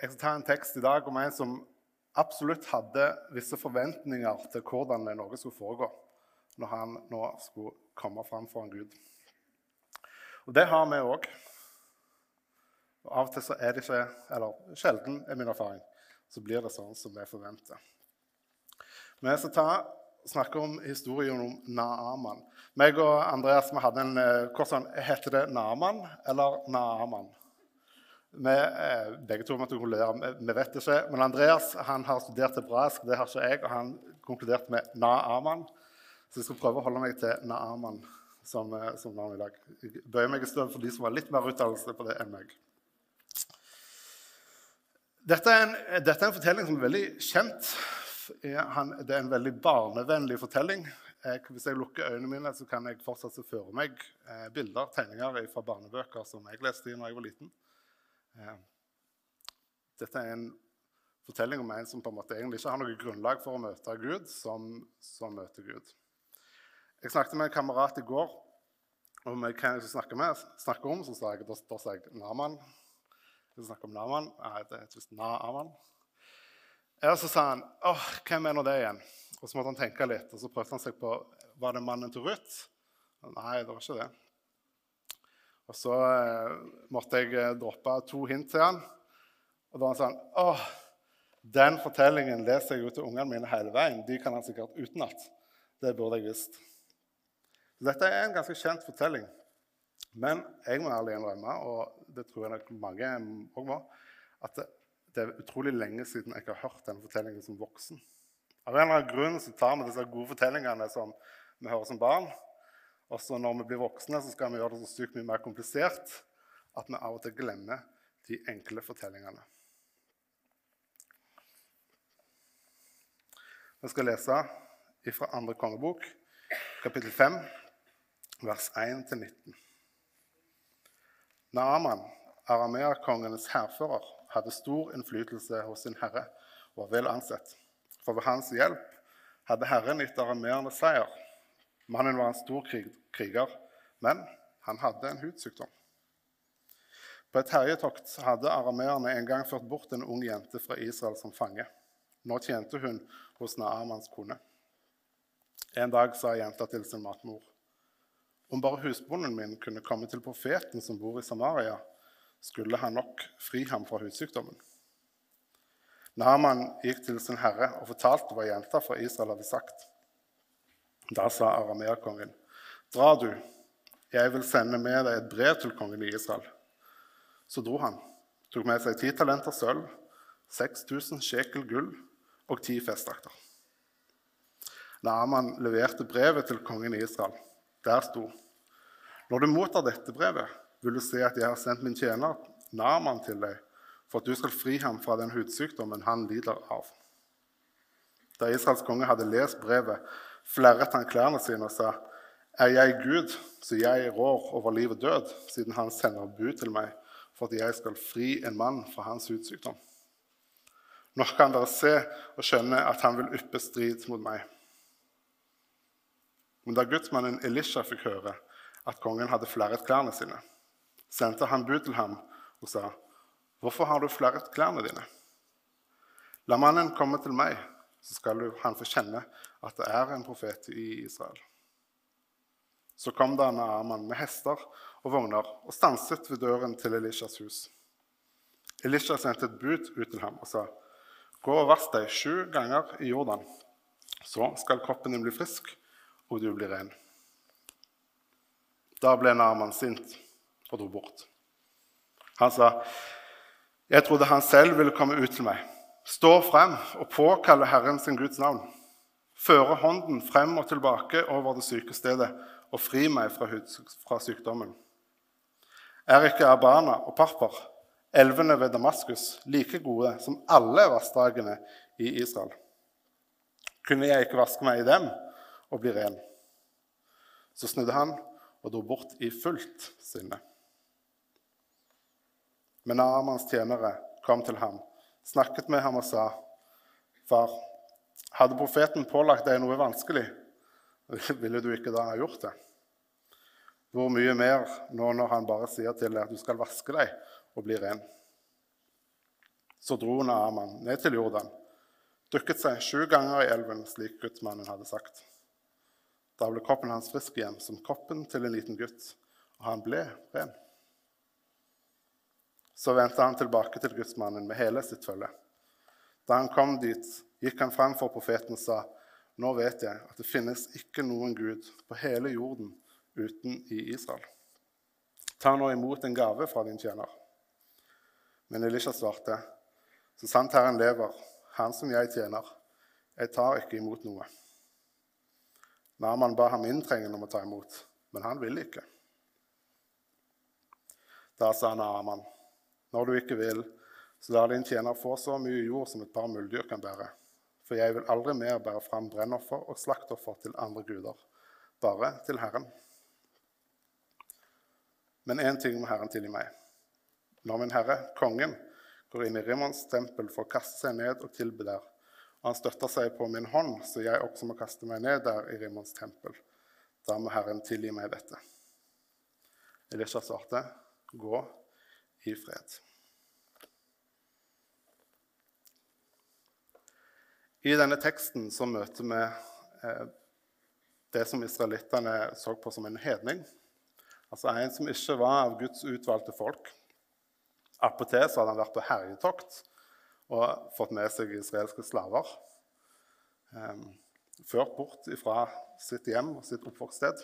Jeg skal ta en tekst i dag om en som absolutt hadde visse forventninger til hvordan noe skulle foregå når han nå skulle komme fram foran Gud. Og det har vi òg. Av og til så er det ikke, eller sjelden er min erfaring, så blir det sånn som vi forventer. Vi skal ta, snakke om historien om Naaman. Meg og Andreas vi hadde en hvordan, eh, Heter det Naaman eller Naaman? Vi, eh, begge to måtte konkludere. Vi vet ikke. Men Andreas han har studert hebraisk, det har ikke jeg, og han konkluderte med Naaman. Så jeg skal prøve å holde meg til Naaman som, eh, som navn i dag. Jeg bøyer meg i stedet for de som har litt mer utdannelse på det enn meg. Dette er, en, dette er en fortelling som er veldig kjent. Det er en veldig barnevennlig fortelling. Hvis jeg lukker øynene mine, så kan jeg fortsatt se for meg eh, bilder, tegninger fra barnebøker som jeg leste i da jeg var liten. Eh, dette er en fortelling om en som på en måte egentlig ikke har noe grunnlag for å møte Gud, som, som møter Gud. Jeg snakket med en kamerat i går om hva jeg skulle snakke, om. Så sa jeg, da, da sa jeg Naman. Jeg snakke om Naman. Nei, det heter visst Naaman. Og så sa han åh, hvem er nå det igjen? Og så måtte han tenke litt, og så prøvde han seg på var det mannen til Ruth. Nei, det var ikke det. Og så eh, måtte jeg eh, droppe to hint til han. Og da var han sånn Åh, den fortellingen leser jeg jo til ungene mine hele veien. De kan han sikkert utenat. Det burde jeg visst. Dette er en ganske kjent fortelling. Men jeg må ærlig innrømme, og det tror jeg nok mange òg må, at det, er utrolig lenge siden jeg har hørt denne fortellingen som voksen. Av en eller annen grunn så tar vi disse gode fortellingene som vi hører som barn, og så når vi blir voksne, så skal vi gjøre det så sykt mye mer komplisert at vi av og til glemmer de enkle fortellingene. Vi skal lese fra andre kongebok, kapittel 5, vers 1-19. Naaman, arameakongenes hærfører, hadde stor innflytelse hos sin herre og var vel ansett. For ved hans hjelp hadde Herren gitt arameerne seier. Mannen var en stor kriger, men han hadde en hudsykdom. På et herjetokt hadde arameerne en gang ført bort en ung jente fra Israel som fange. Nå tjente hun hos Naamans kone. En dag sa jenta til sin matmor.: Om bare husbonden min kunne komme til profeten som bor i Samaria, skulle han nok fri ham fra hudsykdommen. Naaman gikk til sin herre og fortalte hva jenta fra Israel hadde sagt. Da sa arameerkongen, 'Dra du, jeg vil sende med deg et brev til kongen i Israel.' Så dro han, tok med seg ti talenter sølv, 6000 shekel gull og ti festdrakter. Naaman leverte brevet til kongen i Israel. Der sto Når du mottar dette brevet, vil du se at jeg har sendt min tjener Naaman til deg, for at du skal fri ham fra den hudsykdommen han lider av. Da Israels konge hadde lest brevet, flerret han klærne sine og sa, 'Er jeg Gud, så jeg rår over liv og død,' siden han sender bud til meg for at jeg skal fri en mann fra hans hudsykdom. Nå kan dere se og skjønne at han vil yppe strid mot meg. Men da gudsmannen Elisha fikk høre at kongen hadde flerret klærne sine, sendte han bud til ham og sa, 'Hvorfor har du flerret klærne dine?' La mannen komme til meg, så skal han få kjenne at det er en profet i Israel. Så kom da Naaman med hester og vogner og stanset ved døren til Elishas hus. Elisha sendte et bud ut til ham og sa, 'Gå og vask deg sju ganger i Jordan, så skal kroppen din bli frisk, og du blir ren.' Da ble Naaman sint og dro bort. Han sa, 'Jeg trodde han selv ville komme ut til meg.' Stå frem og påkalle Herren sin Guds navn. Føre hånden frem og tilbake over det syke stedet og fri meg fra, fra sykdommen. Er ikke Abana og Parpar, elvene ved Damaskus, like gode som alle vassdragene i Israel? Kunne jeg ikke vaske meg i dem og bli ren? Så snudde han og dro bort i fullt sinne. Men Amans tjenere kom til ham snakket med ham og sa, 'Far, hadde profeten pålagt deg noe vanskelig, ville du ikke da ha gjort det?' Hvor mye mer nå når han bare sier til deg at du skal vaske deg og bli ren? Så dro Naaman ned til Jordan, dukket seg sju ganger i elven, slik guttmannen hadde sagt. Da ble kroppen hans frisk igjen, som kroppen til en liten gutt, og han ble ren. Så vendte han tilbake til gudsmannen med hele sitt følge. Da han kom dit, gikk han fram for profeten og sa, Nå vet jeg at det finnes ikke noen gud på hele jorden uten i Israel. Ta nå imot en gave fra din tjener. Men Elisha svarte, Så sant Herren lever, Han som jeg tjener, jeg tar ikke imot noe. Naman ba ham inntrengende om å ta imot, men han ville ikke. Da sa Naaman, når du ikke vil, så la din tjener få så mye jord som et par muldyr kan bære. For jeg vil aldri mer bære fram brennoffer og slaktoffer til andre guder, bare til Herren. Men én ting må Herren tilgi meg. Når min herre, kongen, går inn i Rimons tempel for å kaste seg ned og tilbe der, og han støtter seg på min hånd, så jeg også må kaste meg ned der i Rimons tempel, da må Herren tilgi meg dette. Elisha svarte, gå i fred. I denne teksten så møter vi eh, det som israelittene så på som en hedning. Altså en som ikke var av Guds utvalgte folk. Attpåtil hadde han vært på herjetokt og fått med seg israelske slaver. Eh, ført bort fra sitt hjem og sitt oppvokststed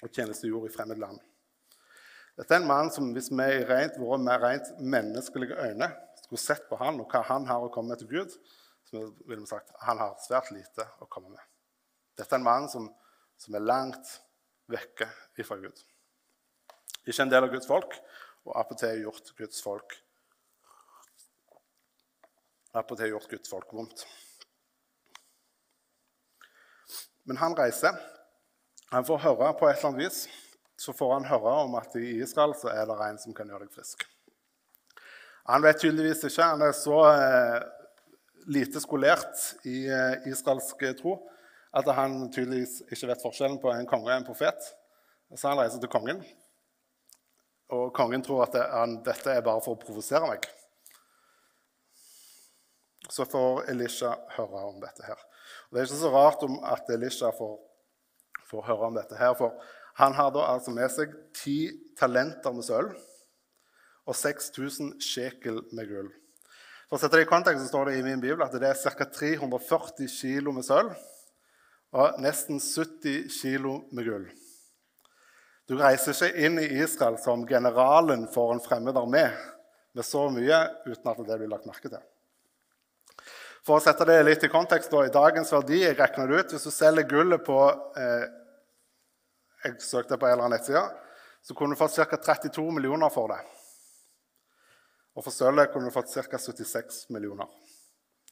og tjenestegjorde i fremmed land. Dette er en mann som hvis vi i rent, våre med rent menneskelige øyne skulle sett på han og hva han har å komme med til Gud, så ville vi sagt han har svært lite å komme med. Dette er en mann som, som er langt vekke fra Gud. Ikke en del av Guds folk, og appåtil gjort Guds folk appåtil gjort Guds folk vondt. Men han reiser. Han får høre på et eller annet vis så får han høre om at i Israel så er det en som kan gjøre deg frisk. Han vet tydeligvis ikke. Han er så eh, lite skolert i eh, israelsk tro at han tydeligvis ikke vet forskjellen på en konge og en profet. Så han reiser til kongen, og kongen tror at det, han, dette er bare for å provosere meg. Så får Elisha høre om dette her. Og Det er ikke så rart om at Elisha får, får høre om dette her, for han har da altså med seg ti talenter med sølv og 6000 shekel med gull. For å sette det i kontekst, så står det i min bibel at det er ca. 340 kg med sølv og nesten 70 kg med gull. Du reiser ikke inn i Israel som generalen for en fremmed armé med så mye uten at det blir lagt merke til. For å sette det litt i kontekst, da, i dagens verdi jeg regner det ut, Hvis du selger gullet på eh, Jeg søkte på en eller annen nettside, så kunne du fått ca. 32 millioner for det. Og for sølvet kunne du fått ca. 76 millioner.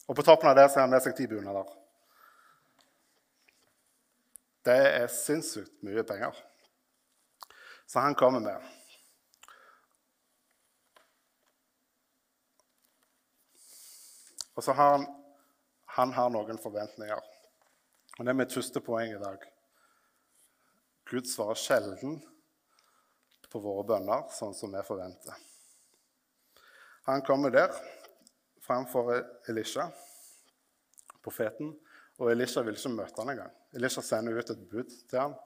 Og på toppen av det så har han med seg ti bunader. Det er sinnssykt mye penger. Så han kommer med. Og så har han, han har noen forventninger. Og Det er mitt første poeng i dag. Gud svarer sjelden på våre bønner sånn som vi forventer. Han kommer der framfor Elisha, profeten, og Elisha vil ikke møte han engang. Elisha sender ut et bud til ham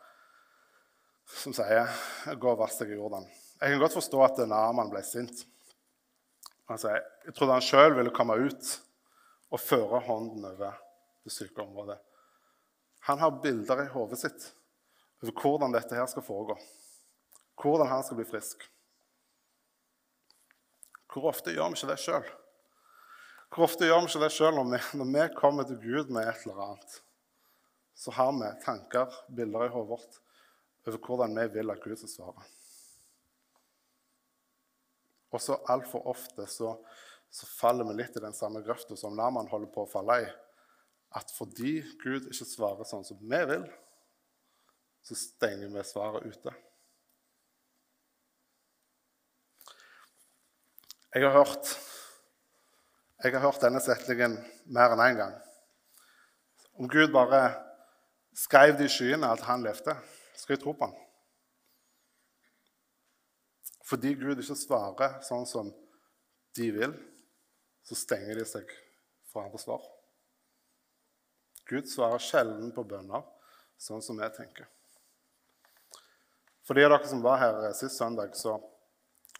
som sier 'gå og vask deg i Jordan'. Jeg kan godt forstå at Naaman ble sint. Altså, jeg trodde han sjøl ville komme ut og føre hånden over det syke området. Han har bilder i hodet sitt over hvordan dette her skal foregå. Hvordan han skal bli frisk. Hvor ofte gjør vi ikke det sjøl? Hvor ofte gjør vi ikke det sjøl når, når, vi kommer til Gud med et eller annet? Så har vi tanker, bilder i hodet vårt over hvordan vi vil at Gud skal svare. Og så altfor ofte så, så, faller vi litt i den samme grøfta som Laman holder på å falle i. At fordi Gud ikke svarer sånn som vi vil, så stenger vi svaret ute. Jeg har hørt, jeg har hørt denne setningen mer enn én en gang. Om Gud bare skrev det i skyene at han levde, skal jeg tro på han. Fordi Gud ikke svarer sånn som de vil, så stenger de seg for andre svar. Gud svarer sjelden på bønner sånn som jeg tenker. For de av dere som var her eh, sist søndag, så,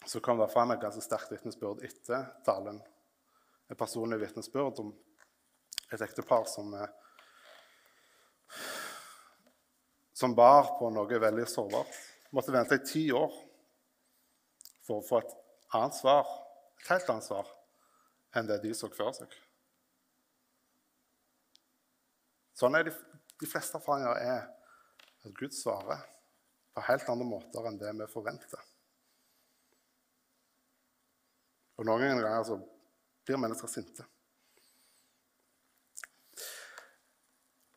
så kom det fram et ganske sterkt vitnesbyrd etter talen. Et personlig vitnesbyrd om et ektepar som, eh, som bar på noe veldig sårbart. Måtte vente i ti år for å få et annet svar, et helt annet svar enn det de så før seg. Sånn er de, de fleste erfaringer er at Gud svarer på helt andre måter enn det vi forventer. Og noen ganger altså, blir mennesker sinte.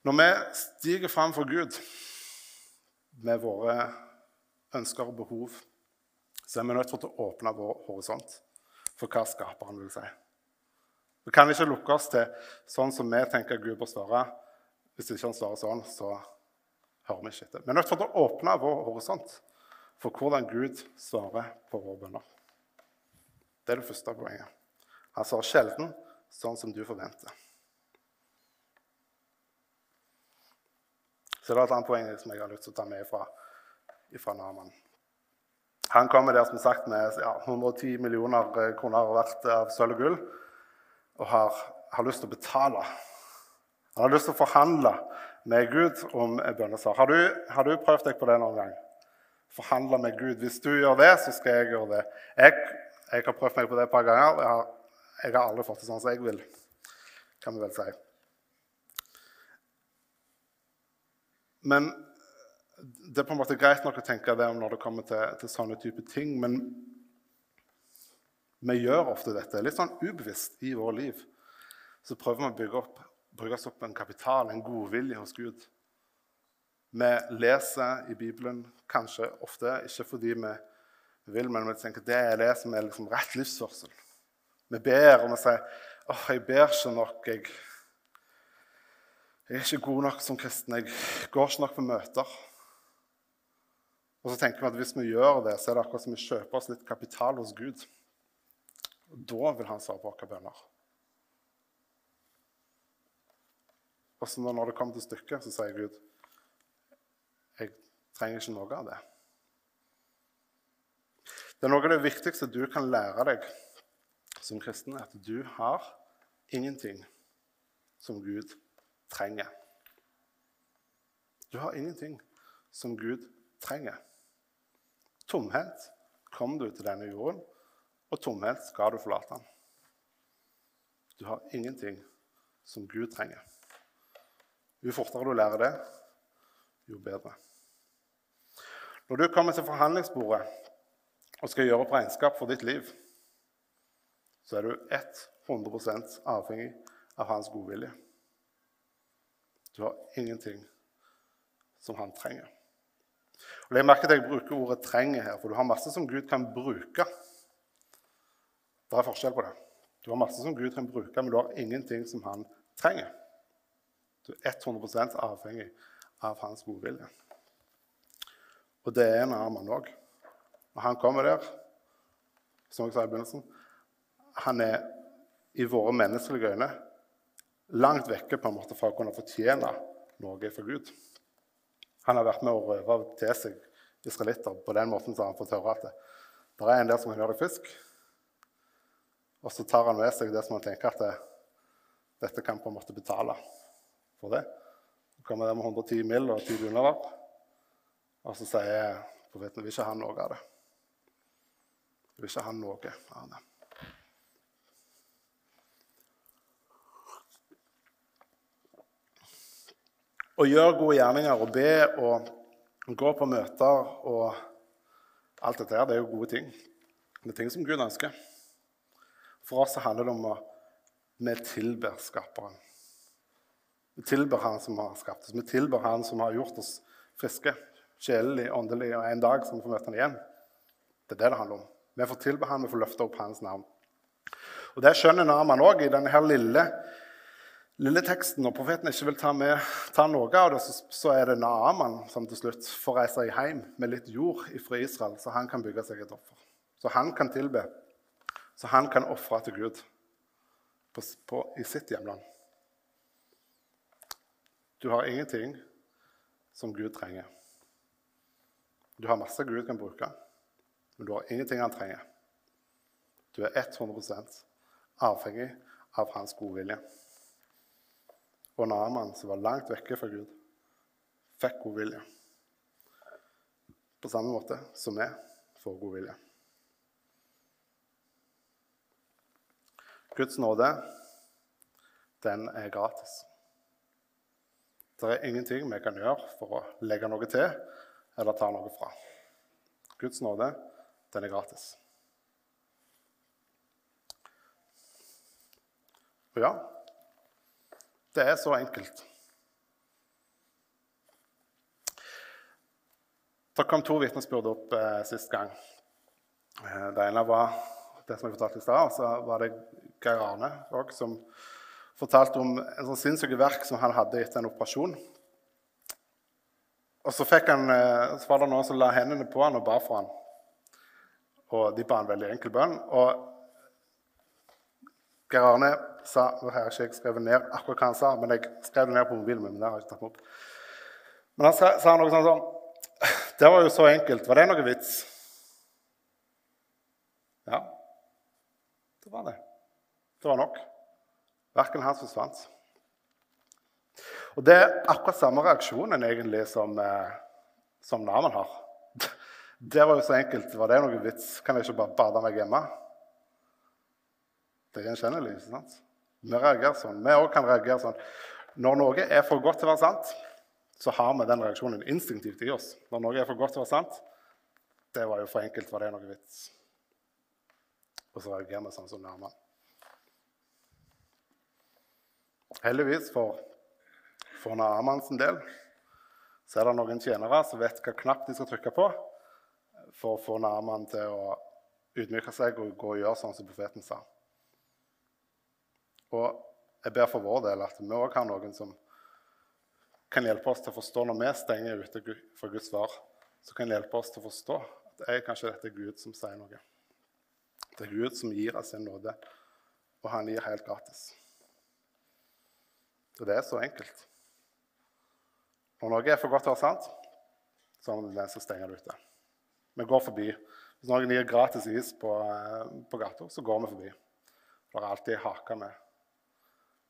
Når vi stiger fram for Gud med våre ønsker og behov, så er vi nødt til å åpne vår horisont for hva skaperen vil si. Vi kan ikke lukke oss til sånn som vi tenker Gud bør svare. Hvis ikke han svarer sånn, så hører vi ikke etter. Vi er nødt til å åpne vår horisont for hvordan Gud svarer på våre bønner. Det er det første poenget. Han svarer sjelden sånn som du forventer. Så det er et annet poeng som jeg har lyst til å ta med fra, fra Naman. Han kommer der som sagt med ja, 110 millioner kroner verdt av sølv og gull og har, har lyst til å betale. Han har lyst til å forhandle med Gud om bønnesvar. Har har du prøvd deg på det noen gang? Forhandle med Gud. Hvis du gjør det, så skal jeg gjøre det. Jeg, jeg har prøvd meg på det et par ganger. Jeg har, jeg har aldri fått det sånn som jeg vil, kan vi vel si. Men det er på en måte greit nok å tenke det om når det kommer til, til sånne type ting. Men vi gjør ofte dette litt sånn ubevisst i vår liv. Så prøver vi å bygge opp, bygge opp en kapital, en godvilje hos Gud. Vi leser i Bibelen kanskje ofte ikke fordi vi vil, men vi tenker det er det som er liksom rett livsførsel. Vi ber, og vi sier åh, jeg ber ikke nok. Jeg, jeg er ikke god nok som kristen. Jeg går ikke nok på møter. Og så tenker vi at hvis vi gjør det, så er det akkurat som vi kjøper oss litt kapital hos Gud. Og da vil han svare på våre bønner. Og så når det kommer til stykket, så sier Gud jeg trenger ikke noe av det. Det er noe av det viktigste du kan lære deg som kristen, at du har ingenting som Gud trenger. Du har ingenting som Gud trenger. Tomhendt kom du til denne jorden, og tomhendt skal du forlate den. Du har ingenting som Gud trenger. Jo fortere du lærer det, jo bedre. Når du kommer til forhandlingsbordet og skal gjøre opp regnskap for ditt liv, så er du 100% avhengig av hans godvilje. Du har ingenting som han trenger. Og Legg merke til at jeg bruker ordet 'trenger' her, for du har masse som Gud kan bruke. Det er forskjell på det. Du har masse som Gud kan bruke, men du har ingenting som han trenger. Du er 100% avhengig av hans godvilje. Og det er en Arman òg. Og han kommer der, som jeg sa i begynnelsen Han er i våre menneskelige øyne langt vekke på en måte fra å kunne fortjene noe for Gud. Han har vært med å røve til seg israelitter. På den måten som han fått høre at det, der er en der som kan gjøre det fisk. Og så tar han med seg det som han tenker at det, dette kan på en måte betale for det. Så kommer det med 110 mill. og 10 bunader. Og så sier profeten vil ikke ha noe av det. Vil ikke ha noe av det. Å gjøre gode gjerninger og be og gå på møter og alt dette her, det er jo gode ting. Det er ting som Gud ønsker. For oss handler det om at vi tilber Skaperen. Vi tilber Han som har skapt oss. Vi tilber Han som har gjort oss friske, sjelelig, åndelig, og en dag som vi får møte Han igjen. Det er det det handler om. Vi får tilbe Han, vi får løfte opp Hans navn. Og Det skjønner Naman òg i denne her lille lille teksten, når profeten ikke vil ta, med, ta noe av det, så, så, er det Naaman som til slutt får reise hjem med litt jord fra Israel, så han kan bygge seg et offer. Så han kan tilbe. Så han kan ofre til Gud. på, på, i sitt hjemland. Du har ingenting som Gud trenger. Du har masse Gud kan bruke, men du har ingenting han trenger. Du er 100% avhengig av hans godvilje. Og Naman, som var langt vekke fra Gud, fikk godvilje. På samme måte som vi får godvilje. Guds nåde, den er gratis. Det er ingenting vi kan gjøre for å legge noe til eller ta noe fra. Guds nåde, den er gratis. Og ja, det er så enkelt. Det kom to vitnesbyrd opp eh, sist gang. Eh, det ene var det som jeg fortalte i stad. Så var det Geir Arne òg, som fortalte om en sånn sinnssyke verk som han hadde etter en operasjon. Og så, han, eh, så var det noen som la hendene på han og ba for han. Og de ba en veldig enkel bønn. Og Geir Arne sa Nå har ikke skrevet ned akkurat hva han sa, men jeg skrev det ned på mobilen min. men det har jeg ikke tatt opp. Men han sa, sa noe sånn som Det var jo så enkelt. Var det noe vits? Ja, det var det. Det var nok. Verken hans forsvant. Og Det er akkurat samme reaksjonen egentlig som, eh, som Naman har. Det var jo så enkelt. Var det noe vits? Kan jeg ikke bare bade meg hjemme? Det er gjenkjennelig. ikke sant? Vi reagerer sånn. Vi òg kan reagere sånn. Når noe er for godt til å være sant, så har vi den reaksjonen instinktivt i oss. Når noe er for godt til å være sant, det var jo for enkelt. Var det noe vits? Og så reagerer vi sånn som Naman. Heldigvis for, for Naaman del så er det noen tjenere som vet hva knapp de skal trykke på for å få Naaman til å ydmyke seg og gå og gjøre sånn som profeten sa. Og jeg ber for vår del at vi òg har noen som kan hjelpe oss til å forstå når vi stenger ute fra Guds svar, så kan hjelpe oss til å forstå at det er kanskje dette Gud som sier noe. Det er Gud som gir av sin nåde, og han gir helt gratis. Og det er så enkelt. Når noe er for godt til å være sant, så er det den som stenger det ute. Vi går forbi. Hvis noen gir gratis is på, eh, på gata, så går vi forbi. For det er alltid hake med.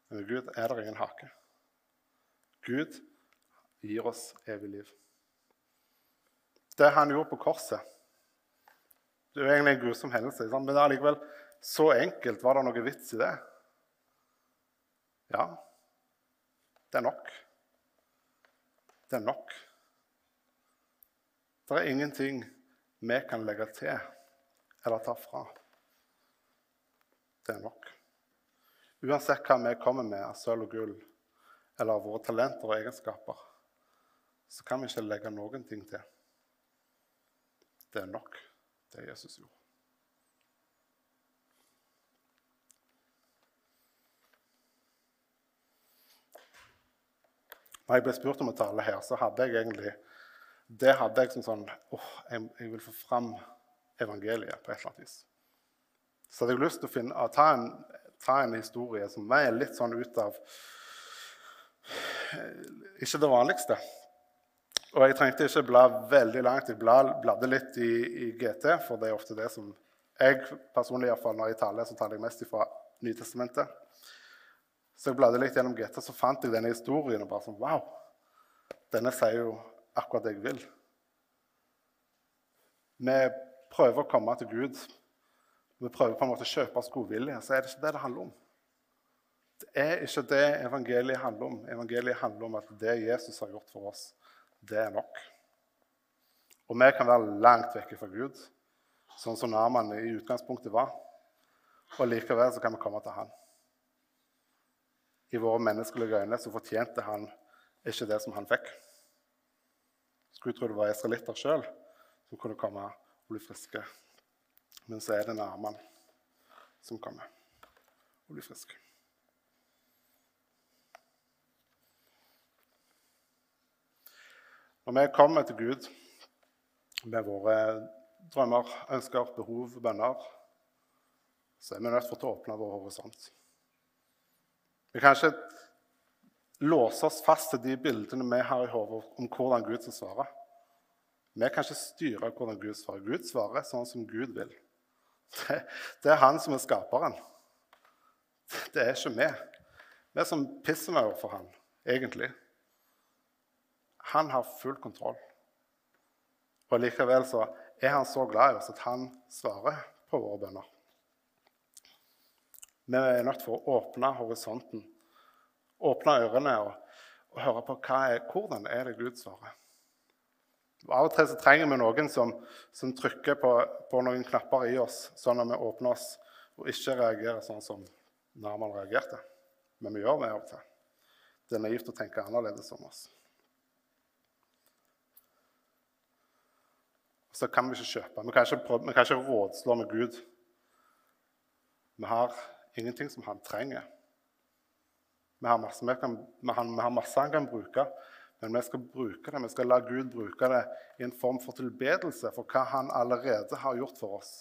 Men med Gud er det ingen hake. Gud gir oss evig liv. Det han gjorde på korset det er egentlig en grusom hendelse, men likevel så enkelt. Var det noe vits i det? Ja. Det er nok. Det er nok. Det er ingenting vi kan legge til eller ta fra. Det er nok. Uansett hva vi kommer med av sølv og gull, eller våre talenter og egenskaper, så kan vi ikke legge noen ting til. Det er nok det Jesus gjorde. Når jeg ble spurt om å tale her, så hadde jeg egentlig det hadde jeg som sånn åh, jeg, jeg, vil få fram evangeliet på et eller annet vis. Så hadde jeg lyst til å finne, ta, en, ta, en, historie som er litt sånn ut av Ikke det vanligste. Og jeg trengte ikke bla veldig langt. Jeg bladde litt i, i, GT, for det er ofte det som Jeg personlig, i hvert fall, når jeg taler, så taler jeg mest fra Nytestamentet. Så jeg bladde litt gjennom GT, så fant jeg denne historien og bare sånn Wow! Denne sier jo akkurat det jeg vil. Vi prøver å komme til Gud. Vi prøver på en måte å kjøpe oss godvilje. Så er det ikke det det handler om. Det er ikke det evangeliet handler om. Evangeliet handler om at det Jesus har gjort for oss, det er nok. Og vi kan være langt vekke fra Gud, sånn som Naman i utgangspunktet var. Og likevel så kan vi komme til han. I våre menneskelige øyne så fortjente han ikke det som han fikk. Skulle tro det var israelitter sjøl som kunne komme og bli friske. Men så er det Naman som kommer og blir frisk. Når vi kommer til Gud med våre drømmer, ønsker, behov, bønner, så er vi nødt til å åpne vår horisont. Vi kan ikke låse oss fast til de bildene vi har i hodet om hvordan Gud skal svare. Vi kan ikke styre hvordan Gud svarer. Gud svarer sånn som Gud vil. Det, er han som er skaperen. Det er ikke vi. Vi er som pissemaur for han, egentlig. Han har full kontroll. Og likevel så er han så glad i oss at han svarer på våre bønner. Vi er nødt til å åpne horisonten, åpne ørene og, og høre på er, hvordan er det Gud svarer. Av og til så trenger vi noen som, som trykker på, på, noen knapper i oss, sånn at vi åpner oss og ikke reagerer sånn som Narman reagerte. Men vi gjør det av og til. Det er naivt å tenke annerledes om oss. Så kan vi ikke kjøpe. Vi kan ikke, vi kan ikke rådslå med Gud. Vi har ingenting som han trenger. Vi har masse, vi kan, vi har, vi har masse han kan bruke, men vi skal bruke det. Vi skal la Gud bruke det i en form for tilbedelse for hva han allerede har gjort for oss.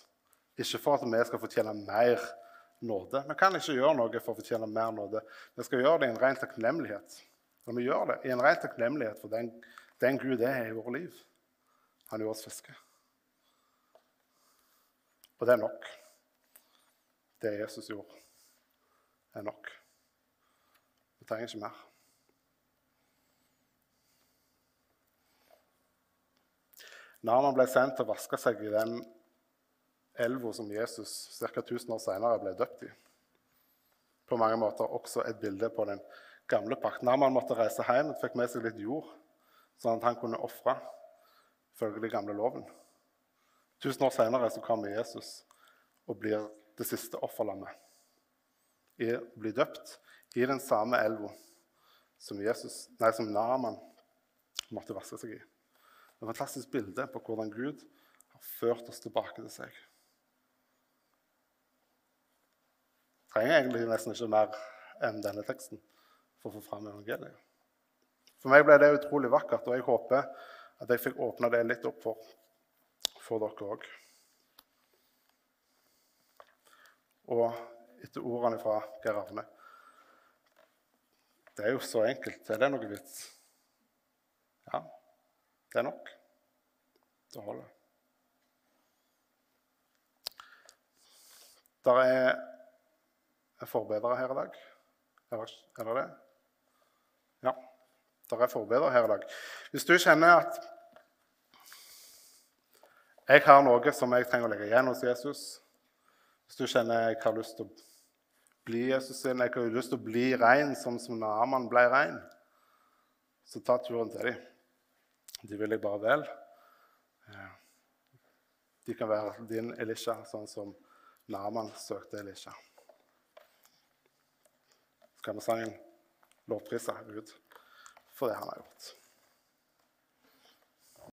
Ikke for at vi skal fortjene mer nåde. Vi kan ikke gjøre noe for å fortjene mer nåde. Vi skal gjøre det i en ren takknemlighet. Og vi gjør det i en ren takknemlighet for den, den Gud er i vårt liv. Han gjør oss fiske. Og det er nok. Det Jesus gjorde, er nok. Vi trenger ikke mer. Naman ble sendt til å vaske seg i den elva som Jesus ca. 1000 år senere ble døpt i. På mange måter også et bilde på den gamle pakt. Naman måtte reise hjem og fikk med seg litt jord, sånn at han kunne ofre følge den gamle loven. Tusen år senere så kommer Jesus og blir det siste offerlammet. Blir døpt i den samme elva som, som Naman måtte vaske seg i. Det er et fantastisk bilde på hvordan Gud har ført oss tilbake til seg. Jeg trenger egentlig nesten ikke mer enn denne teksten for å få fram evangeliet. For meg ble det utrolig vakkert, og jeg håper at jeg fikk åpna det litt opp for, for dere òg. Og etter ordene fra Per Arne Det er jo så enkelt. Er det noe vits? Ja, det er nok. Det holder. Der er forbedere her i dag. Er det det? Ja. Der er forbedere her i dag. Hvis du kjenner at jeg har noe som jeg trenger å legge igjen hos Jesus Hvis du kjenner jeg har lyst til å bli Jesus sin, jeg har lyst til å bli rein sånn som Naaman ble rein, så ta turen til dem. De vil jeg bare vel. De kan være din Elisha, sånn som Naman søkte Elisha. Skal vi sangen lovprise Gud for det han har gjort?